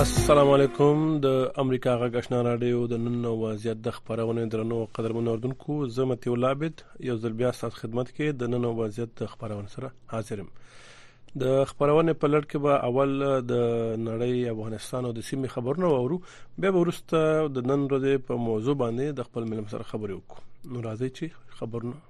السلام علیکم د امریکا غږ آشنا رادیو د نن او وضعیت د خبرونه درنو قدرمن اردوونکو زه متي ولابد یو ځل بیا ستاسو خدمت کې د نن او وضعیت د خبرونه سره حاضرم د خبرونه په لړ کې به اول د نړۍ افغانستان او د سیمې خبرونه وورو بیا ورسته د نن ورځې په موضوع باندې د خپل ملم سره خبرې وکړو نو راځي چې خبرونه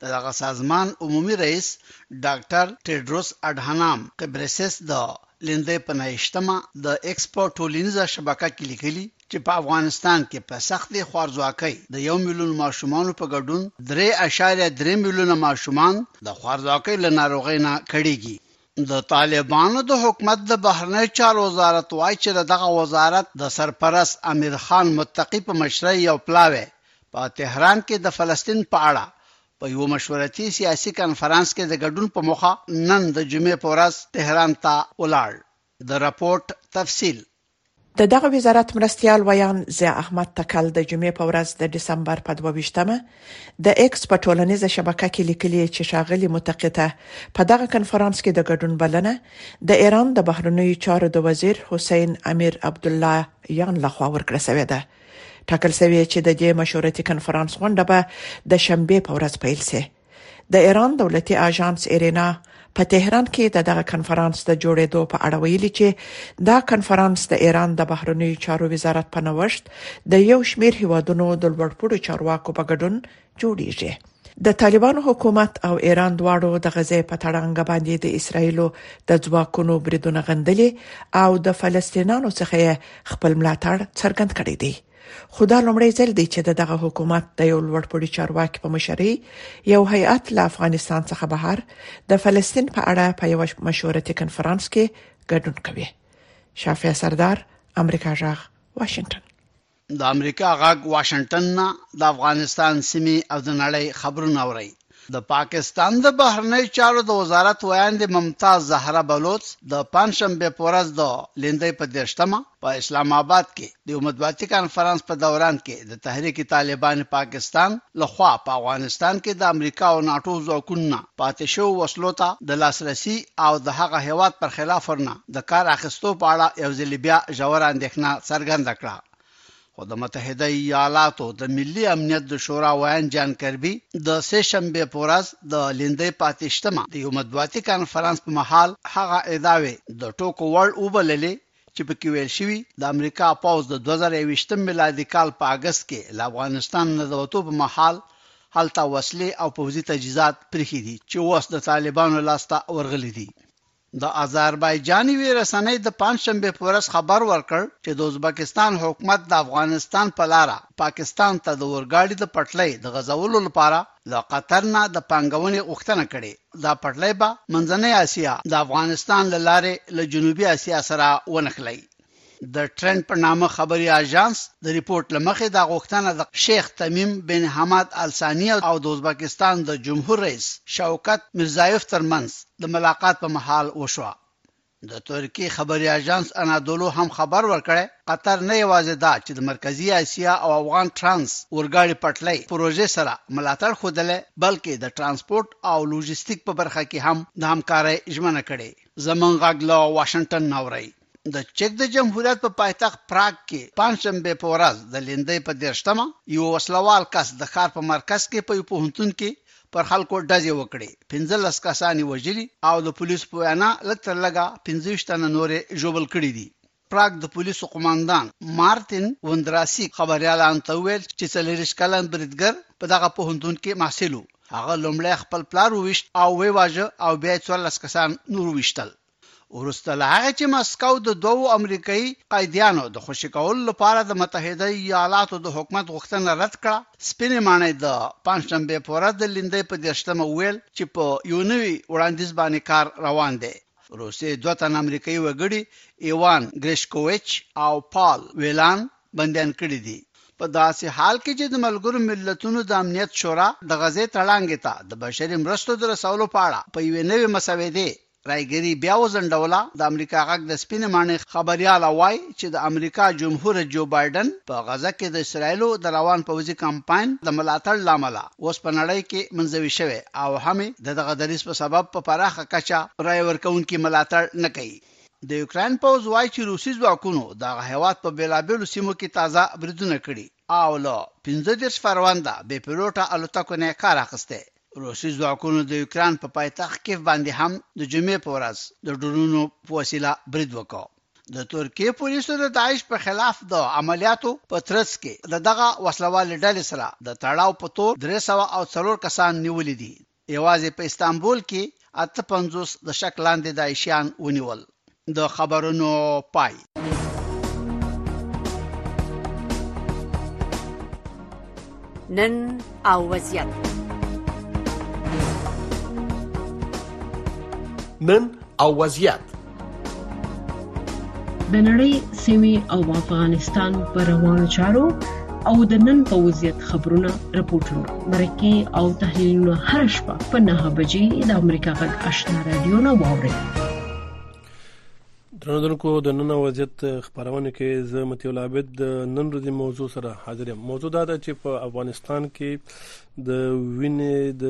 د دغه سازمان عمومي رئیس ډاکټر ټیډروس اډهانام قبرسیس د لیندۍ په نهه ویشت مه د ایکس په ټولنیزه شبکه کې لیکلي چې په افغانستان کې په سختې خوارځواکۍ د یو میلیون ماشومانو په ګډون درې اعشاریه درې میلیونه ماشومان د خوارځواکۍ له ناروغۍ نه کړېږي. د طالبانو د حکومت د بهرنیو چارو وزارت وايي چې د دغه وزارت د سرپرست امیر خان متقي په مشرۍ یو پلاوی په تهران کې د فلسطین په اړه په یوه مشورتي سیاسي کنفرانس کې د ګډون په موخه نن د جمعې په ورځ تهران ته ولاړ. د رپورټ تفصیل د دغه وزارت مرستیال ویاند ضیا احمد تکل د جمعې په ورځ د ډسمبر په دوه ویشت مه د ایکس په ټولنیزه شبکه کې لیکلي چې ښاغلي متقي ته په دغه کنفرانس کې د ګډون بلنه د ایران د بهرنیو چارو د وزیر حسین امیر عبدالله یان لخوا ورکړه شوې ده ټاکل شوې چې د دې مشورتي کنفرانس غونډه به د شنبې په ورځ پیل شي د ایران دولتي اژانس ایرینا په تهران کې د دغه کانفرنس د جوړېدو په اړه ویلي چې دا کانفرنس د ایران د بهرنیو چارو وزارت په نوښت د یو شمېر هیوادونو د لوړپوړو چارواکو په ګډون جوړیږي د طالبانو حکومت او ایران دواړو د غزې په تړانګ باندې د اسرایل د ځواکونو بریدونه غندلي او د فلسطینیانو څخه خپل ملاتړ څرګند کړی دی خو دا لومړی ځل دی چې دغه حکومت د یو لوړ پوړي چارواکي په مشرۍ یو هیئت له افغانستان څخه بهر د فلسطین په اړه په یو مشورتي کانفرنس کې ګډون کوي شافیا سردار امریکا جغ واشنگټن د امریکا غږ واشنگټن نه د افغانستان سیمه او د نړۍ خبرونه اوري د پاکستان د بهرنیو چارو د وزارت ویاندې ممتاز زهرا بلوڅ د پنجشنبې په ورځ د لیندۍ په دېرشتمه په اسلام اباد کې د یو مطبوعاتي کنفرانس په دوران کې د تحریک طالبان پاکستان له خوا په افغانستان کې د امریکا او ناټو ځواکونو نه پاتې شوو وسلو ته د لاسرسي او د هغه هېواد پر خلاف ورنه د کار اخیستو په اړه یو ځلې بیا ژوره اندېښنه څرګنده کړه خو د متحده ایالاتو د ملي امنیت د شورا ویاند جان کربي د سه شنبه په ورځ د لیندۍ په اتشتمه د یو مطبوعاتي کانفرنس په مهال هغه ادعاوې د ټوکو وړ وبللې چې پکې ویل شوي د امریکا پوځ د 2021 میلادي کال په اګست کې له افغانستان نه د وتو په مهال هلته وسلې او پوځي تجهیزات پریښي دي چې اوس د طالبانو لاسته ورغلي دي د اذربایجان یوې رسنۍ د پنجشنبې په ورځ خبر ورکړ چې د ازبکستان حکومت د افغانستان په لاره پاکستان ته د اورګاډي د پټلۍ د غځولو لپاره له قطر نه د پانګونې غوښتنه کړې. دا پټلۍ به منځنۍ اسیا د افغانستان له لارې له جنوبي اسیا سره ونښلوي. د ټرنډ په نامه خبري آژانس د رپوټ له مخې دا غوښتنه د شیخ تمیم بن حماد ال ثاني او د ازبکستان د جمهور رئیس شوکت میرزایف تر منځ د ملاقات په مهال وشوه. د ترکیې خبري آژانس انادولو هم خبر ورکړی، قطر نه یوازې دا چې د مرکزي اسیا او افغان ټرانس اورګاړي پټلۍ پروژې سره ملاتړ ښودلی، بلکې د ټرانسپورټ او لوژستیک په برخه کې هم د همکارۍ ژمنه کړې. زموږ غږ له واشنګټن نه اورئ. د چک د جمهوریت په پایتخت پراګ کې پنجشنبې په ورځ د لیندۍ په دېرش مه یوه وسله وال کس د ښار په مرکز کې په یو پوهنتون کې پر خلکو ډزې وکړې، پنځلس کسان یې وژلي او د پولیسو په وینا لږ تر لږه پنځه ویشت تنه نور یې ژوبل کړي دي. پراګ د پولیسو قوماندان مارتین وندراسیک خبریالانو ته وویل چې څلوېښت کلن بریدګر په دغه پوهنتون کې محصل و، هغه لومړی خپل پلار وویشت او ویې واژه او بیا یې څوارلس کسان نور وویشتل. وروسته له هغه چې مسکو د دوو امریکایي قیدیانو د خوشې کولو لپاره د متحده ایالاتو د حکومت غوښتنه رد کړه، سپینې ماڼۍ د پنجشنبې په ورځ د لیندۍ په دېرشمه وویل چې په یو نوي وړاندیز باندې کار روان دی. روسیې دوه تنه امریکایي وګړي ایوان ګریشکوویچ او پال ویلان بندیان کړي دي. په داسې حال کې چې د ملګرو ملتونو د امنیت شورا د غزې تړانګې ته د بشري مرستو د رسولو په اړه په یوې نوې مسودې رایګري بیا وځنډوله. د امریکا غږ د سپینې ماڼۍ خبریاله وايي چې د امریکا جمهور جو بایډن په غزه کې د اسراییلو د روان پوځي کمپاین د ملاتړ له امله اوس په نړۍ کې منزوي شوی او هم یې د دغه دریځ په سبب په پراخه کچه رایې ورکوونکي ملاتړ نه کوي. د یوکراین پوځ وايي چې روسي ځواکونو د هغه هېواد په بېلابېلو سیمو کې تازه بریدونه کړي. او له پنځه دېرش فرونده بې پیلوټه الوتکو نه یې کار اخیستی. روسي ځواکونو د یوکراین په پایتخت کیف باندې هم د جمعې په ورځ د ډرونونو په وسیله برید وکړ. د ترکیې پولیسو د داعش په خلاف د عملیاتو په ترڅ کې د دغه وسله والې ډلې سره د تړاو په تور درې سوه او څلور کسان نیولي دي. یوازې په استانبول کې اته پنځوس د شک لاندې داعشیان ونیول. د خبرونو پای. نن او وضعیت نن او وضعیت د نړۍ سیمې او افغانستان پر روانو چارو او د نن په وضعیت خبرونه رپورټونه مرکه او تحلیلونه هر شپه په 9 بجې د امریکا غږ آشنا رادیو نو واوري درنونکو د نن وضعیت خبرونه کې زه متیول عابد د نن ورځې موضوع سره حاضر یم موضوع دا ده چې په افغانستان کې د وینې د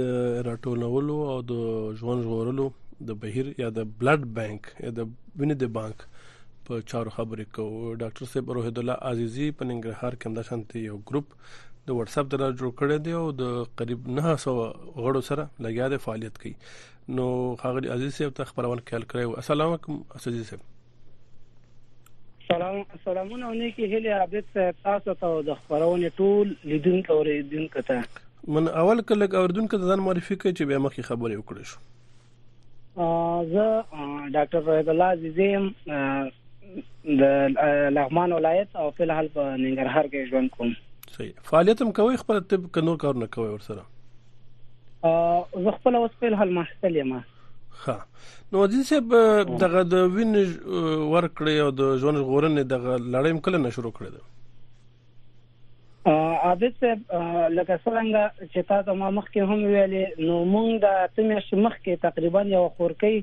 راټولولو او د ژوند ژغورلو د بهیر یا د بلډ بانک یا د وینې د بانک په چارو خبرې کوو ډاکټر صاحب روحید الله عزیزی په ننګرهار کې د شانتي یو ګروپ د واتس اپ دره جوړ کړی دی او د قریب 900 غړو سره لګیا دی فعالیت کوي نو خاغلی عزیز صاحب ته خبرونه کول کړی السلام علیکم عزیز صاحب سلام سلامونه او نیکی هیله عابد صاحب تاسو ته د خبرونه ټول لیدونکو او لیدونکو ته من اول کله اوردونکو ته ځان معرفي کړئ چې بیا مخکې خبرې وکړې شو زه ډاکټر فیض الله عزیزیم د لغمان ولایت او په الحال په ننګرهار کې ژوند کوم صحیح فعالیت هم کوي خپل طب کنور کارونه کوي ورسره زه خپل اوس په الحال محصل یم ښه نو عزیز صاحب دغه د وین ورکړې او د ژوند غورنې دغه لړۍ کله نشرو کړې ده عادت صاحب لکه څنګه چې تاسو ما مخکې هم ویلې نو مونږ د تمیش مخکې تقریبا یو خورکۍ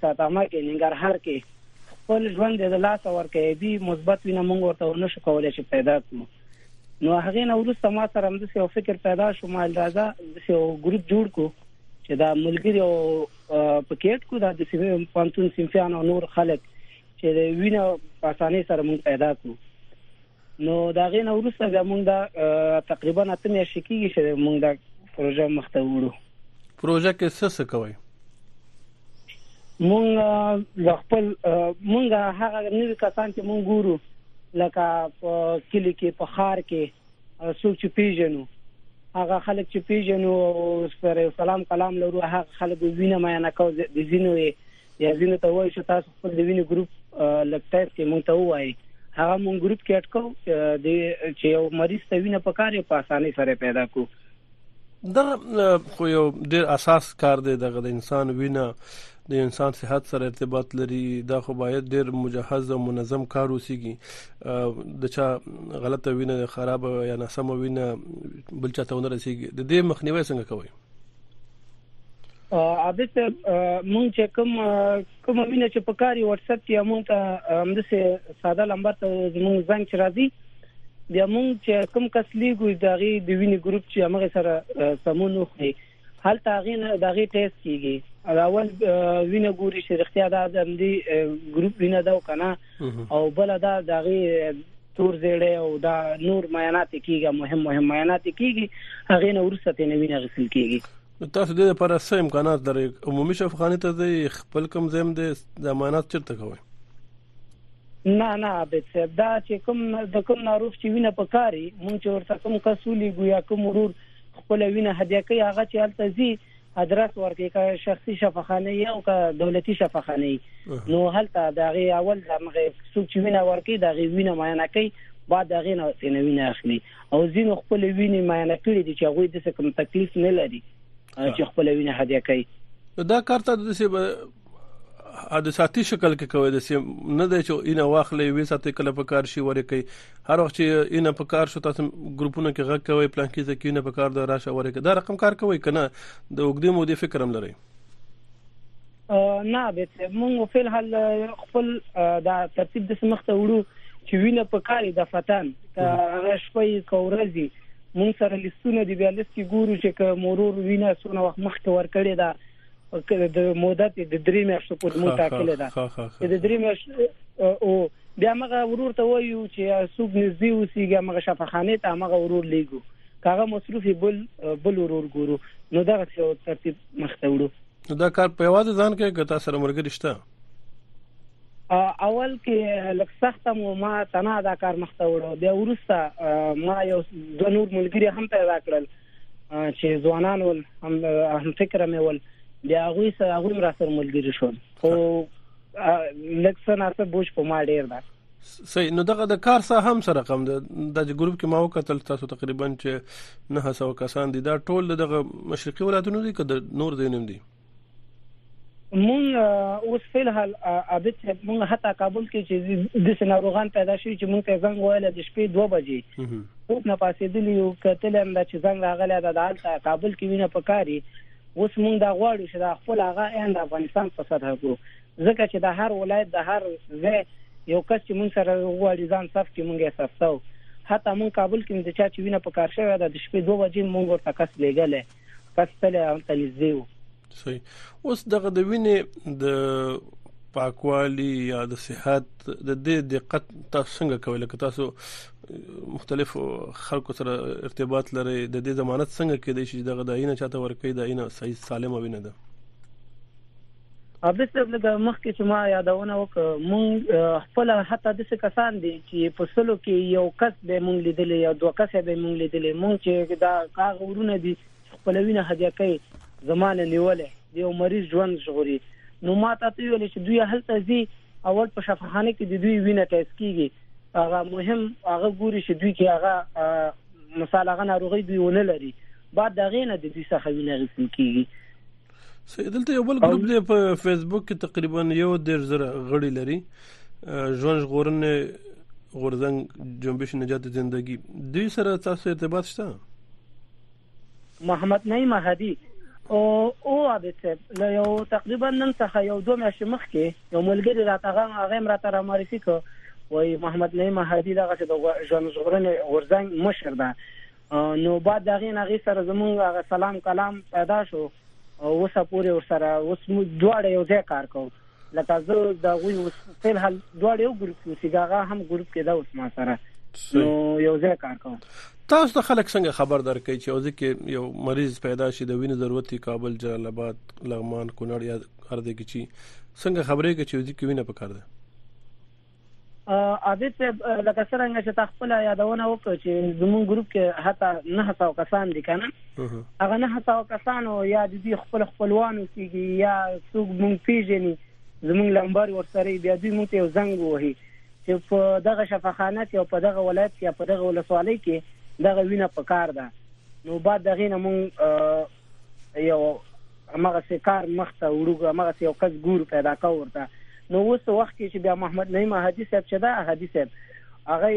ساتامه کې ننګرهار کې خپل ژوند د لاس ورکې بي مثبت وینه مونږ ورته ونشو کولای چې پیدا کړو نو هغه نه ورسته ما سره هم د یو فکر پیدا شو ما راځه د یو ګروپ جوړ کو چې دا ملګری او پکېټ کو دا د سیمه پانتون سیمفیان او نور خلک چې وینه په اسانۍ سره مونږ پیدا کو نو دا غي نو ورسته مونږ دا تقریبا اته میاشتې کیږي چې مونږ دا پروژه مخته وړو پروژه کې څه څه کوي مونږ د خپل مونږ هغه نوي کسان چې مونږ ګورو لکه په کلی کې په خار کې څوک چې پیژنو هغه خلک چې پیژنو او سره سلام کلام لرو هغه خلک وینه مې نه کو د زینوې یا ځینو ته وایي چې تاسو خپل د وینې ګروپ لږ ټیسټ کې مونږ ته وایي هغه مونږ ګروپ کې اټکو د چې یو مریض ته وینه په کار یو په اسانۍ سره پیدا کو دا خو یو ډیر اساس کار دی دغه د انسان وینه د انسان صحت سره ارتباط لري دا خو باید ډیر مجهز او منظم کار وسیږي د چا غلطه وینه خراب یا ناسمه وینه بل چا ته ونه رسیږي د دې مخنیوي څنګه کوي عابد صاحب مونږ چې کوم کوم مینه چې په کاری واتس اپ کې مونږ ته هم د ساده لمبر ته زمونږ زنګ چې راځي بیا مونږ چې کوم کس لیګو دغه د وینې ګروپ چې هغه سره سمون وخوري هل تاغین دغه ټیسټ کیږي اول وینه ګوري چې رښتیا دا د دې ګروپ وینه دا کنه او بل دا دغه تور زیړی او دا نور معاینات کیږي مهم مهم معاینات کیږي هغه نه ورسته ته نوی نه غسل کیږي نو تاسو د لپاره څه امکانات لرئ عمومي شفاخانه ته د خپل کم زم د ضمانت چرته کوي نه نه عابد صاحب دا چې کوم د کوم ناروغ چې وینه پکاري مونږ چې ورته کوم کسولي ګویا کوم مرور خپل وینه هدیه کوي هغه چې التزي ادرس ورکړي که شخصي شفاخانه یې او که دولتي شفاخانه یې نو هلته د هغه اول د مغه څوک چې وینه ورکړي د هغه وینه معاینه کوي بعد د هغه نه وینه وینه اخلي او ځین خپل وینه معاینه کړي دي چې هغه د څه کوم تکلیف نه لري چې خپل وینه هدیه کوي دا کارته د څه د ساتي شکل کې کوي د سیم نه دی چې اینه واخلې وې ساتي کله په کار شي ورې کوي هر وخت چې اینه په کار شو تاسو ګروپونه کې غږ کوي پلان کې ځکه نه په کار دا راشه ورې کوي دا رقم کار کوي کنه د وګدې مو دې فکر هم لري نه به موږ په حال خپل دا ترتیب د سمخته وړو چې وینه په کاري د فتن هغه شپې کورځي مون سره لیستونه دی بیا لیست کې ګورو چې مرور وینه سونه وخت مخکې ور کړی دا د موده د درې میاشتو په مو تاکل ده د درې میاشتو او بیا مغه ورور ته وایو چې سوق نږدې اوسېږي مغه شفاخانه ته مغه ورور لیګو کاغه مصروف بل بل ورور ګورو نو دا ترتیب مخته وړو نو دا کار په واده ځان کې ګټه سره مرګ رښتا اول کې لک سخت مو ما تنا دا کار مخته وړو بیا ورسته ما یو د نور ملګری هم پیدا کړل چې ځوانان ول هم هم فکر مې ول بیا هغه سره هغه را سره ملګری شو خو لکه څنګه څه بوج په ما ډیر ده صحیح نو دغه د کار سره هم سره کم ده د ګروپ کې ما وکتل تاسو تقریبا چې نه هڅو کسان دي دا ټول دغه مشرقي ولایتونو دي که د نور دینم دي مونږ اوس فل حال عابد صاحب مونږ حتی کابل کې چې د سناروغان پیدا شوی چې مونږ ته زنګ وایل د شپې 2 بجې اوس نه پاسې دي یو کتل هم دا چې زنګ راغلی دا د کابل کې وینه پکاري اوس مونږ دا غواړو چې دا خپل هغه ان د افغانستان په سطح کو ځکه چې د هر ولایت د هر ځای یو کس چې مونږ سره غواړي ځان صف کې مونږه صفتاو حتی مونږ کابل کې د چا چې وینه پکار شوی دا د شپې 2 بجې مونږ ورته کس لګلې بس تل هلته نږدې وو صحیح اوس دغه د وینې د پاکوالي یا د صحت د دې دقت تاسو څنګه کوئ لکه تاسو مختلف خلکو سره ارتباط لري د دې ضمانت څنګه کېدای شي دغه د عینه چاته ورکې د عینه صحیح سالمه وینه ده عبد صاحب لکه مخکې چې ما یادونه وکړه مونږ خپل حتی د څه کسان دي چې په سلو کې یو کس به مونږ لیدلې یا دوه کس به مونږ لیدلې مونږ چې دا کاغ ورونه دي خپلوینه هدیه کوي زمانه نیولې د یو مریض ژوند ژغوري نو ما ته ته ویل چې دوی هلته ځي اول په شفاخانه کې د دوی وینه ټیس کیږي هغه مهم هغه ګوري چې دوی کې هغه مثال هغه ناروغي دوی ونه لري بعد دغه نه د دوی څخه وینه غوښتل کیږي دلته یو بل ګروپ دی په فیسبوک کې تقریبا یو ډیر زره غړي لري ژوند ژغورنه غورځنګ جنبش نجات زندگی دوی سره تاسو ارتباط شته محمد نعیم هدی او او عابد صاحب له یو تقریبا نن څخه یو دوه میاشتې مخکې یو ملګری راته غم هغه هم راته را معرفي کړ وای محمد نعیم هدی دغه د ژوند ژغورنې غورځنګ مشر ده نو بعد د هغې نه هغې سره زمونږ هغه سلام کلام پیدا شو او اوسه پورې ورسره اوس موږ دواړه یو ځای کار کوو لکه زه د غوي اوس فل حال دوه یو ګروپ کې سیګاغه هم ګروپ کې دا اوس ما سره نو یو ځای کار کوم تاسو ته خلک څنګه خبر درکې چې اوځي کې یو مریض پیدا شي د وینې ضرورت دی کابل جلال آباد لغمان کونړ یا هر ځای کې چی څنګه خبرې کې چې اوځي کې وینه پکار ده عابد صاحب لکه څنګه چې تاسو خپل یادونه وکړه چې زمون ګروپ کې حتی نه هڅاو کسان دي کنه هغه نه هڅاو کسان او یا د دې خپل خپلوانو کېږي یا څوک مونږ پیژني زمون لمبر ورسره بیا دوی مونږ ته زنګ وهي چې په دغه شفاخانه کې او په دغه ولایت کې په دغه ولسوالۍ کې دغه وینه پکار ده نو بعد دغه نه مونږ یو هغه څه کار مخته وړو هغه څه یو کس ګور پیدا کا ورته نو اوس وخت کې چې بیا محمد نعیم حدیث صاحب چې دا حدیث صاحب هغه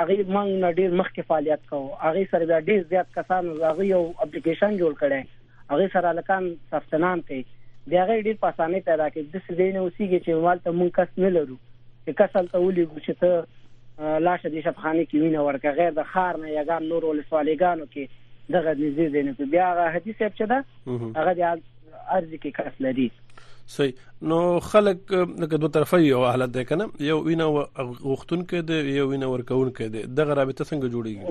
هغه مونږ نه ډیر مخکې فعالیت کوو هغه سره بیا ډیر زیات کسان هغه یو اپلیکیشن جوړ کړي هغه سره لکان ثبت نام کوي بیا غیر ډیر په اسانۍ پیدا کوي د سې دینه اوسېږي چې مال ته مونږ کس نه لرو چې کس هلته ولېږو چې ته لاشه دې شفخانه کې وینه ورکه غیر د خار نه یګان نور ولسوالېګانو کې دغه نږدې دی نه بیا هغه حدیث صاحب چې دا هغه د ارزي کې کس لري صحیح نو خلک دغه دوه طرفه یو حالت ده کنه یو وینه غوښتون کې دی یو وینه ورکون کې دی دغه رابطه څنګه جوړیږي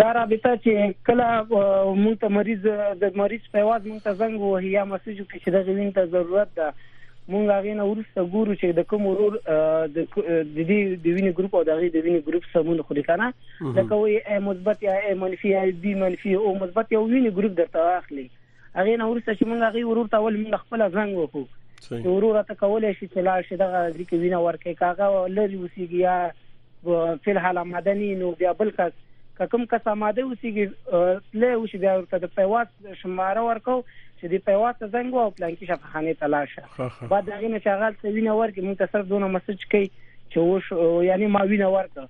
دا رابطه چې کله مونږ ته مریض د مریض په واز مونږ ته زنګ وهي یا مسج کوي چې د غوین ته ضرورت ده مونږ هغه نه ورسته ګورو چې د کوم ورور د دې د وینې ګروپ او د غي د وینې ګروپ سمون خوري کنه لکه وي مثبت یا منفي یا بي منفي او مثبت یو وینې ګروپ درته اخلي هغه نه ورسته چې موږ هغه ورور ته ول موږ خپل زنګ وکړو چې ورور ته کولای شي چې لاړ شي دغه ځکه وینه ورکه کاغه لري وسیږي یا فل حال مدني نو بیا بل کس که کوم کس آماده وسیږي له وش بیا ورته د پیواز شماره ورکو چې د پیواز ته زنګ او پلان کې شفاخانه تلاشه بعد هغه نه شغال ته وینه ورکه موږ ته صرف دونه مسج کوي چې وش یعنی ما وینه ورکه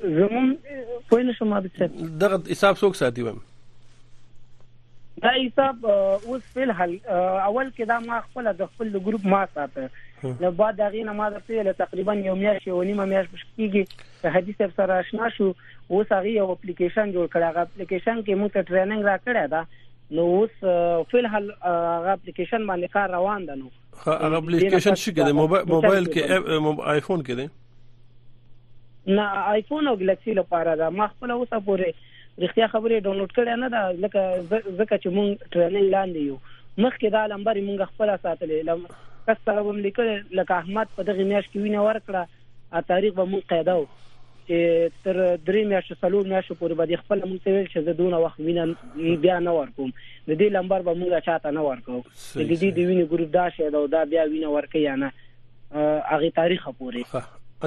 زمون پوه نه شوم عابد صاحب دغه حساب څوک ساتي وم دا حساب اوس فل حل اول کې دا ما خپل د خپل ګروپ ما ساته نو بعد هغه نه ما د پیله تقریبا یو میاشت یو نیمه میاشت کیږي په حدیث سره آشنا شو اوس هغه یو اپلیکیشن جوړ کړ هغه اپلیکیشن کې موږ ته ټریننګ راکړی دا نو اوس فل حل هغه اپلیکیشن باندې کار روان ده نو هغه اپلیکیشن شي کې د موبایل کې آیفون کې دی نه آیفون او ګلیکسي لپاره دا ما خپل اوسه پورې رښتیا خبرې ډاونلوډ کړې نه ده لکه ځکه چې مونږ ټریننګ لاندې یو مخکې دا لمبر مونږ خپل ساتلې لم کس سره هم لیکل لکه احمد په دغه میاش کې وینه ورکړه ا تاریخ به مونږ قاعده و چې تر درې میاشتې څلور میاشتې پورې به د خپل مونږ ته ویل چې زه دونه وخت وینه بیا نه ورکوم د دې لمبر به مونږ چاته نه ورکو د دې د وینې ګروپ دا شه دا دا بیا وینه ورکې یا نه هغه تاریخ پورې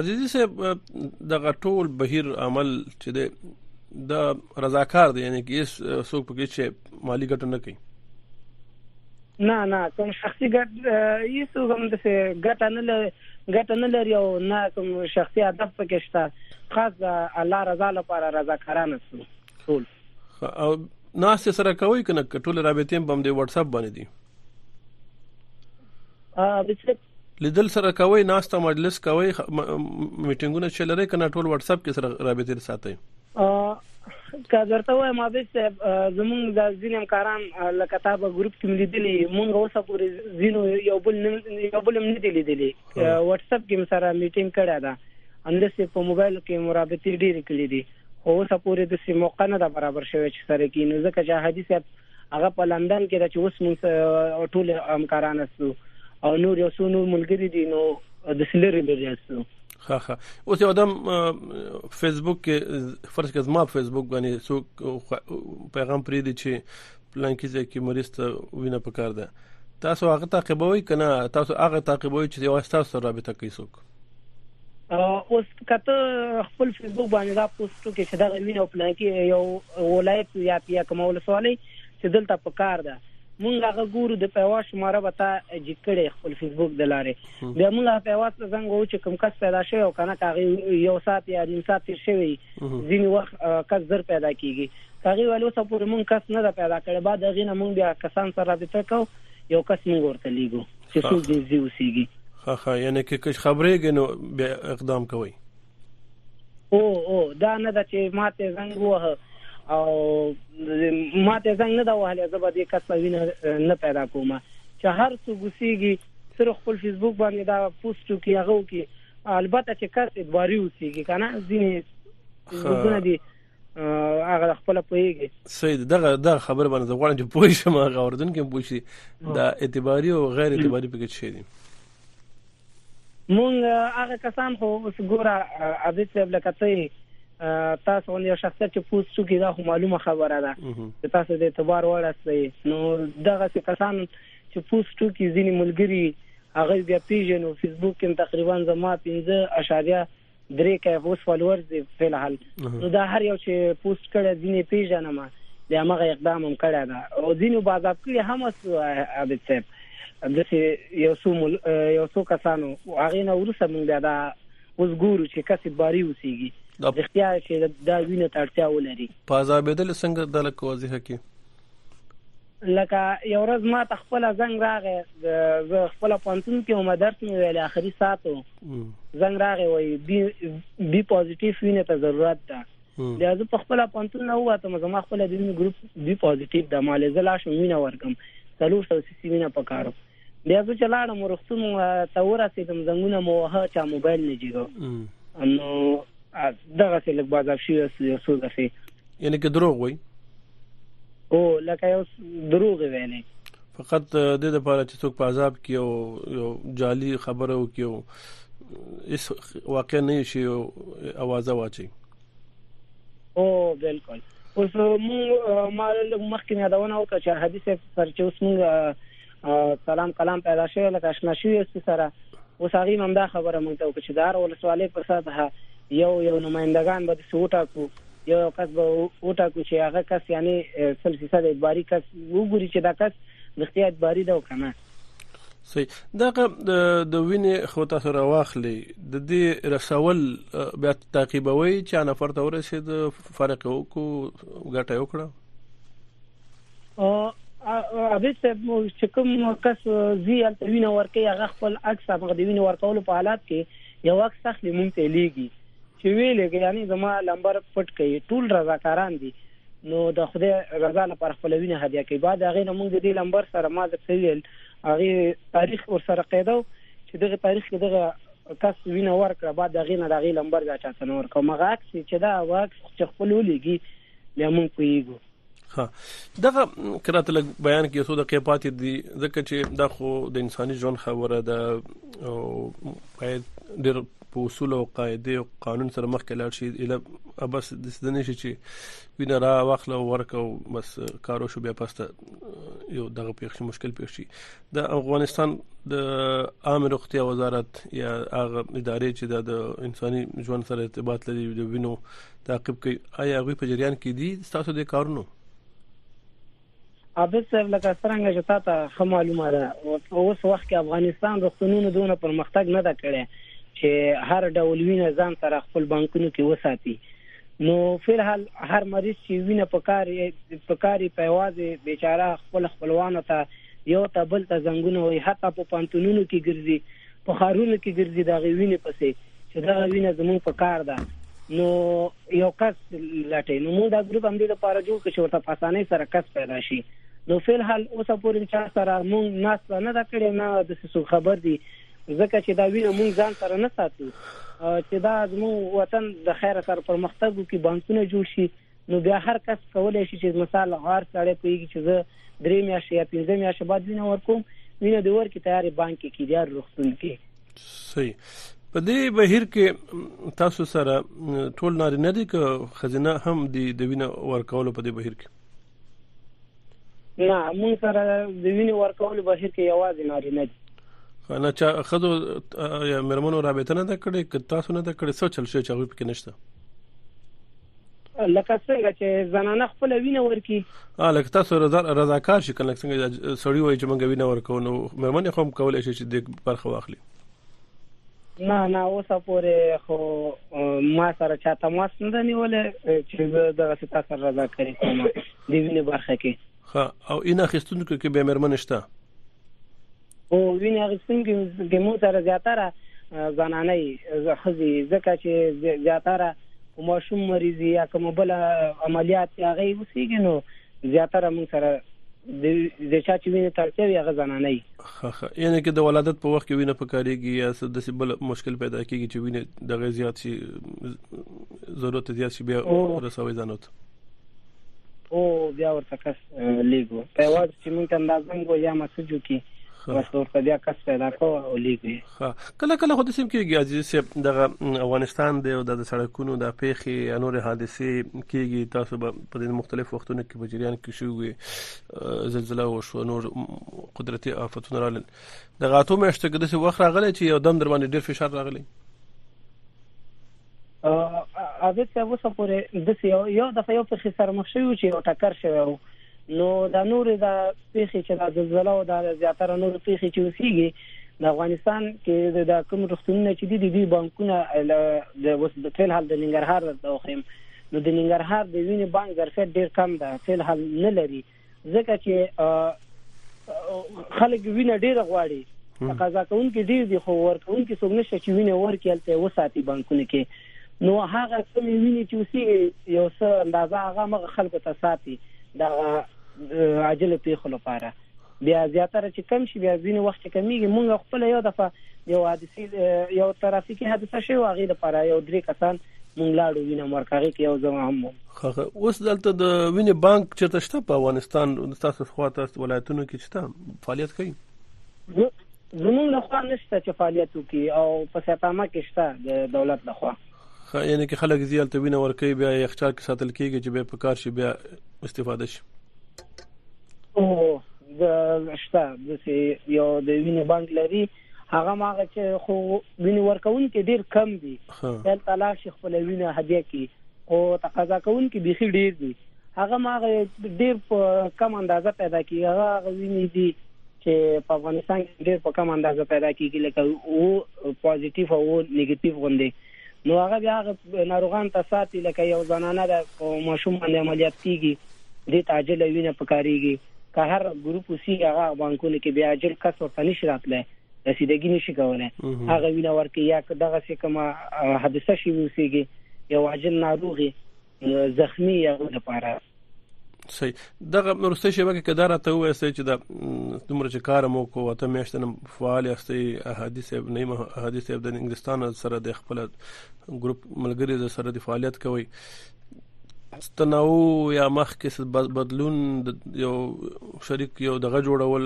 عزیزي صاحب د غټول بهیر عمل چې د رضاکار دی یعنی کې څوک پکې چې مالی ګټه نه کوي نه نه کوم شخصي ګټ هیڅ کوم د ګټه نه لري ګټه نه لري او نه کوم شخصي هدف پکې شته خاص د الله رضا لپاره رضا کارانه سو ټول او ناس سره کوي کنه ټول رابطې بم دی واتس اپ باندې دي لیدل سره کوي ناسته مجلس کوي میټینګونه چې لري کنه ټول واتس اپ کې سره رابطه ساتي که درته وایم عابد صاحب زمونږ د ځینې همکاران له کتابه ګروپ کې ملیدلي مونږ اوسه پورې ځینو یو بل یو بل نه دي لیدلي واتس اپ کې سره میټینګ کړی دا اندسه په موبایل کې مرابطې ډېرې کړې دي خو اوسه پورې د سیمه موقع نه برابر شوی چې سره کې نو ځکه چې حدیث هغه په لندن کې ده چې اوس موږ ټول همکاران استو او نور یو څو نور ملګری دي نو د سلری لري استو ها ها اوس یو دم فیسبوک کې فرض کړه ما فیسبوک باندې سو پیغام پری دی چې پلان کې ځکه مریض ته وینه پکار ده تاسو هغه تعقیبوي کنه تاسو هغه تعقیبوي چې یو تاسو رابطه کوي څوک اوس کته خپل فیسبوک باندې دا پوسټ کې چې دا غوینه او پلان کې یو ولایت یا یا کوم ولسوالۍ چې دلته په کار ده مونږ هغه ګورو د پیوا شماره به تا جګ کړي خپل فیسبوک د لارې بیا مونږ هغه پیوا ته زنګ وو چې کوم کس پیدا شوی او کنه کاغه یو سات یا نیم سات تیر شوی ځینی وخت کس زر پیدا کیږي کاغه ولو سره پورې مونږ کس نه پیدا کړي بعد غینه مونږ بیا کسان سره رابطه کوو یو کس مونږ ورته لیګو چې څوک دې زی اوسېږي ها ها یعنی کې کښ خبرېږي نو بیا اقدام کوي او او دا نه ده چې ماته زنګ وه او ماته زنګ نه دا وهله زه به دې کس په وینه نه پیدا کوم چې هر څو ګسیږي سره خپل فیسبوک باندې دا پوسټ کوي هغه کوي البته چې کس ادواري اوسېږي کنه ځینې ځینې دي هغه خپل پويږي سید دغه د خبر باندې غواړم چې پوه شم هغه اوردن کې پوه شي دا اعتباري او غیر اعتباري پکې څه دي مونږ هغه کسان خو اوس ګوره عزیز صاحب لکه ته تاسو غوندي یو شخص چې پوس څو کې دا معلومه خبره ده چې تاسو د اعتبار وړ استئ نو دغه کسان چې پوس څو کې ځینی ملګری هغه بیا پیژنو فیسبوک کې تقریبا زما 15.5 درې کای غوس فالوورز دی په الحال نو دا هر یو چې پوسټ کړی ځینې پیژنم د هغه اقدام هم کړی دا او ځینې بازاب کړی هم اس عابد صاحب د یو څو یو څو کسانو هغه نه ورسره مونږ بیا دا اوس ګورو چې کسي باري وسیږي د اختیار چې دا وینه تړتیا ولري په عذابېدل څنګه د لکه وضعه کې لکه یو ورځ ما ته خپل زنګ راغی زه خپل پانتون کې هم درس مې ویل اخري ساتو زنګ راغی وای بي بي پوزټیو وینې ته ضرورت ده بیا زه په خپل پانتون نه واتم زما خپل د وینې ګروپ بي پوزټیو د مالې زلا شو وینه ورکم څلور سو سي وینه پکارو بیا زه چې لاړم روغتون ته ورسېدم زنګونه مو وه چا موبایل نه جیګو نو دغه څه لږ بازار شي یو څو دفعه یعنی که دروغ وای او لکه یو دروغ ویلې فقط د دې لپاره چې څوک په عذاب کې او یو جعلي خبره وکيو اس واقع نه شي اواز واچي او بالکل اوس مو ما لږ مخکې یادونه وکړه چې حدیث پر چې اوس موږ سلام کلام پیدا شوی لکه آشنا شوی است سره اوس هغه هم دا خبره مونږ ته وکړه چې دار ولسوالۍ پر سطح یو یو نمائندگان به سوټا کو یو کس به وټا کو چې هغه کس یعنی سل فیصد اعتباری کس وګوري چې دا کس رښتیا اعتباری دا وکنه صحیح دغه د وینې خو تاسو راواخلي د دې رسول بیا تعقیبوي چې انا فرته ورسید فرق وکړو ګټه وکړه او اوبه چې کوم کس زی التوینه ورکه هغه خپل عکس هغه د وینې ورکولو په حالت کې یو عکس اخلي مونږ ته لیږي چې ویلې یعنی زما لمبر پټ کړي ټول رضاکاران دي نو د خدای رضا لپاره خپل وینه هدیه کوي بعد هغه نه موږ د دې لمبر سره ما د سویل هغه تاریخ ور سره قیدو چې دغه تاریخ کې دغه کس وینه ورکړه بعد دغه نه دغه لمبر دا چاته نور کوم غاک چې دا واک چې خپل ولېږي بیا موږ پیګو ها دغه کراته لګ بیان کې څو دقیقې پاتې دي ځکه چې دا خو د انساني ژوند خبره ده او باید ډېر په اصول او قاعده او قانون سره مخکې لاړ شي اله بس د سدنې شي چې وینه را واخله او ورک او بس کارو شو بیا پسته یو دغه پیښ شي مشکل پیښ شي د افغانستان د عام روغتیا وزارت یا هغه ادارې چې د انساني ژوند سره ارتباط لري د وینو تعقیب کوي آیا غوي په جریان کې دي تاسو د کارونو عابد صاحب لکه څنګه چې تاسو ښه معلومه ده اوس وخت کې افغانستان روغتونونو دونه پرمختګ نه دا کړي چې هر ډول وینه ځان سره خپل بانکونو کې وساتي نو فل حال هر مریض چې وینه پکاري پکاري په واځي بیچاره خپل خپلوانو ته یو ته بل ته زنګونه وي حتی په پانتونونو کې ګرځي په خارونو کې ګرځي دا غوینه پسې چې دا غوینه زموږ په کار ده نو یو کس لټي نو موږ دا ګروپ هم دې لپاره جوړ کړ چې ورته په اسانۍ سره کس پیدا شي نو فل حال اوس پورې چا سره موږ ناس نه دا کړې نه د څه خبر دي ځکه چې دا وینه موږ ځان سره نه ساتو چې دا زمو وطن د خیر سره پرمختګ وکړي بانکونه جوړ شي نو بیا هر کس کولای شي چې مثال غار سره پیږي چې زه درې میاشتې یا پنځه میاشتې بعد وینه ورکوم وینه د ورکې تیارې بانک کې دی روغتون کې صحیح په دې بهیر کې تاسو سره ټول نارینه دي که خزینه هم دی د وینې ورکولو په دې بهیر کې نه موږ سره د وینې ورکولو بهیر کې یوازې نارینه دي نه چا خدو یا مرمنو رابطه نه ده کړې که تاسو نه ده کړې څه چل شي چې هغه پکې نشته لکه څنګه چې زنانه خپل وینه ورکي ا لکه تاسو رضا رضاکار شي کنه څنګه سړی وای چې موږ وینه ورکو نو مېرمن خو هم کولای شي چې د برخه واخلي نه نه اوس پورې خو ما سره چا تماس نه نیولې چې دغه څه تاسو رضا کوي کومه د وینې برخه کې ها او ان اخیستونکو کې به مېرمن شته او وینې اخیستونکو ګیمو سره زیاتره زنانه ښځې ځکه چې زیاتره ماشوم مریض یا کوم بل عملیات یا غي وسیږي نو زیاتره مون سره د چا چې وینې تړتیا وي هغه زنانه وي خخه یعنی کې د ولادت په وخت کې وینه پکاريږي یا څه د سیبل مشکل پیدا کیږي چې وینه د غي زیات شي ضرورت زیات شي بیا رسوي ځانوت او بیا ورته کس لیګو په واټ چې مونږ ته اندازم کو یا مسج کی بس ورته بیا کس پیدا کو او لیګي کله کله خو د سیم کېږي عزیز صاحب د افغانستان د د سړکونو د پیخي انور حادثه کېږي تاسو په دې مختلف وختونو کې په جریان کې شوې زلزلہ او شو نور قدرتي آفتونه راغلل د غاتو مېشته کې د څه وخت راغلي چې یو دم در باندې ډېر فشار راغلی عابد صاحب اوسه پورې د یو یو دغه یو په سره مخ شوی چې یو ټکر شوی وو نو دا نور دا پیخي چې دا زلزلہ او دا زیاتره نور پیخي چې وسیږي د افغانستان کې د کوم رښتونه چې دي د دې بانکونه د وس د فعل حال د ننګرهار د وخیم نو د ننګرهار د وینې بانک ظرفیت ډیر کم ده فعل حال نه لري ځکه چې خلک وینه ډیره غواړي تقاضا کوونکي ډیر دي خو ورکوونکي څوک نشته چې وینه ورکړي هلته یې وساتي بانکونه کې نو هغه کومې وینې چې اوسي یو څه اندازه هغه مغه خلکو ته ساتي د عاجل پیښو لپاره بیا زیاتره چې کم شي بیا ځینې وخت چې کمیږي مونږ خپل یو دفعه یو حادثه یو ترافیکي حادثه شوه هغه لپاره یو درې کسان مونږ لاړو وینم ورکاږي کې یو زما هم خغه اوس دلته د وینې بانک چیرته شته په افغانستان تاسو خو تاسو ولایتونو کې چته فعالیت کوي زمونږ له خوا نشته چې فعالیت وکي او په سیتامه کې شته د دولت له خوا یعنی کې خلک زیات وینه ورکوي بیا یې اختیار کې ساتل کیږي چې به په کار شي بیا استفاده شي او د شته د یو د وینې بانک لري هغه ماغه چې خو ویني ورکون کې ډیر کم دي خپل تلاش شي خپل وینه هدیه کی او تقاضا کون کې بيخي ډیر دي هغه ماغه ډیر په کم اندازه پیدا کی هغه ویني دي چې په افغانستان کې ډیر په کم اندازه پیدا کیږي لکه او پوزټیو او نیگیټیو غوندي نو هغه بیا هغه ناروغان ته ساتي لکه یو زنانه د ماشوم باندې عملیات کیږي د تاجل وینه پکاريږي که هر ګروپ وسی هغه بانکونه کې بیا اجل کس ورته نشي راتله رسیدګی نشي کولای هغه وینه ورکه یا دغه څه کومه حادثه شي وسیږي یو عاجل ناروغي زخمی یا د پاره صحیح دغه مرسته شوه کې کدار ته وایي چې دا دومره چې کار مو کو وته میاشتنم فعال یاستي حدیث ابن نیم حدیث ابن انګلستان سره د خپل ګروپ ملګری د سره د فعالیت کوي تنوع یا مخ کې بدلون یو شریک یو دغه جوړول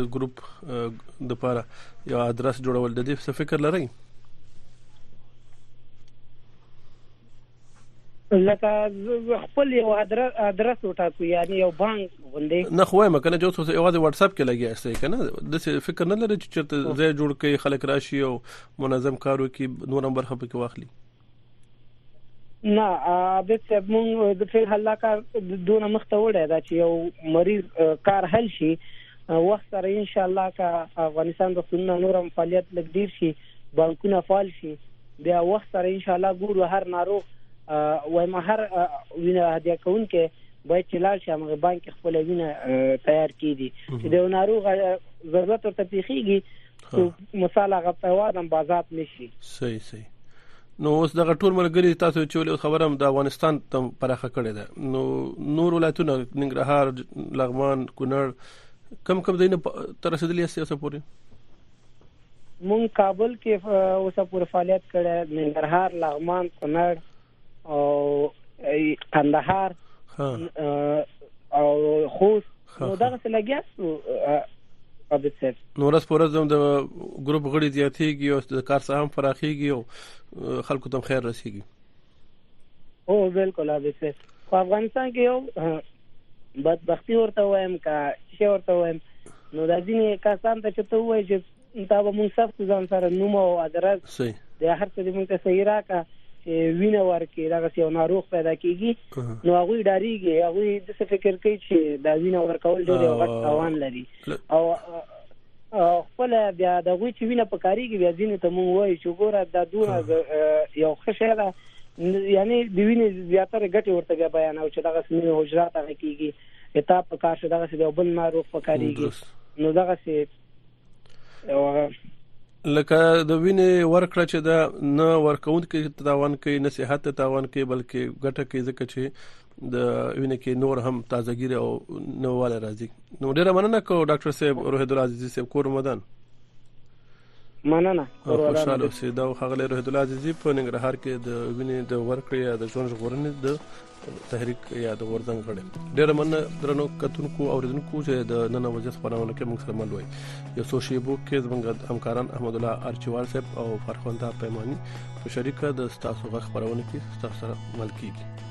د ګروپ د لپاره یو ادرس جوړول د دې څه فکر لرئ لکه خپل یو ادرس وټاکو یعنی یو بانک غوندې نه خو ما کنه جو څه یوازې واتس اپ کې لګیا استې کنه د فکر نه لري چې چرته ځای جوړ کړي خلک راشي او منظم کارو کې نو نمبر خپل کې واخلي نه عابد صاحب مونږ د فعل حل کار دونه مخته وړه دا چې یو مریض کار حل شي وخت سره ان شاء الله کا افغانستان د سنن نورم فعالیت لګ ډیر شي بانکونه فعال شي بیا وخت سره ان شاء الله ګورو هر ناروغ وایم هر وینه هدیه کونکي باید چې لاړ شي هغه بانک خپل وینه تیار کړي چې د ناروغ ضرورت ورته پیخيږي مثال هغه په وادم بازار نشي صحیح صحیح نو اوس دغه ټول ملګری تاسو چې ولې خبره هم د افغانستان تم پراخه کړې ده نو نور ولایتونه ننګرهار لغمان کونړ کم کم دینه تر رسیدلې سیاسه پوري مونږ کابل کې اوسه پورې فعالیت کړی ننګرهار لغمان کونړ او قندهار او خوست نو دا څه لګیا سو عابد صاحب نو ورځ پر ورځ د ګروپ غړي زیاتېږي او د کار سره هم فراخيږي او خلکو ته خیر رسیږي او بالکل عابد صاحب په افغانستان کې یو بدبختی ورته وایم کا چې ورته وایم نو د ځینې کسان ته چې ته وایې چې دا به مونږ سخت ځان سره نوم او ادرس صحیح د هر څه دې مونږ ته صحیح راکا چې وینه ورکې دغه یو ناروغ پیدا کیږي نو هغه ډاریږي هغه د څه فکر کوي چې دا وینه ورکول ډېر وخت روان لري او خپل بیا د غوي چې وینه پکاريږي بیا ځینې ته مونږ وایو چې ګوره دا دوه یو ښه شی ده یعنی د وینې زیاتره ګټه ورته بیا بیان او چې دغه سمې حجرات هغه کیږي اته په کار شه دغه څه بل ناروغ پکاريږي نو دغه څه لکه د وینې ورکړه چې دا نه ورکوونکې تاوان کوي نه صحت تاوان کوي بلکې ګټه کوي ځکه چې د وینې کې نور هم تازګیره او نوواله راځي نو ډیره مننه کو ډاکټر صاحب روح الله عزیزي صاحب کور مدان مننه خوشاله اوسئ دا خغلی روح الله عزیزي په ننګرهار کې د وینې د ورکړې یا د ژوند ژغورنې د تحریک یا د ورزنګ غړي ډیر مننه درنو کتونکو او رزنکو چې د نن ورځې خبرونه کې موږ سره مل وي یو څو شیبو کې زموږ همکاران احمد الله ارچوال صاحب او فرخنده پیمانی په شریکه د تاسو غ خبرونه کې تاسو سره مل کیږي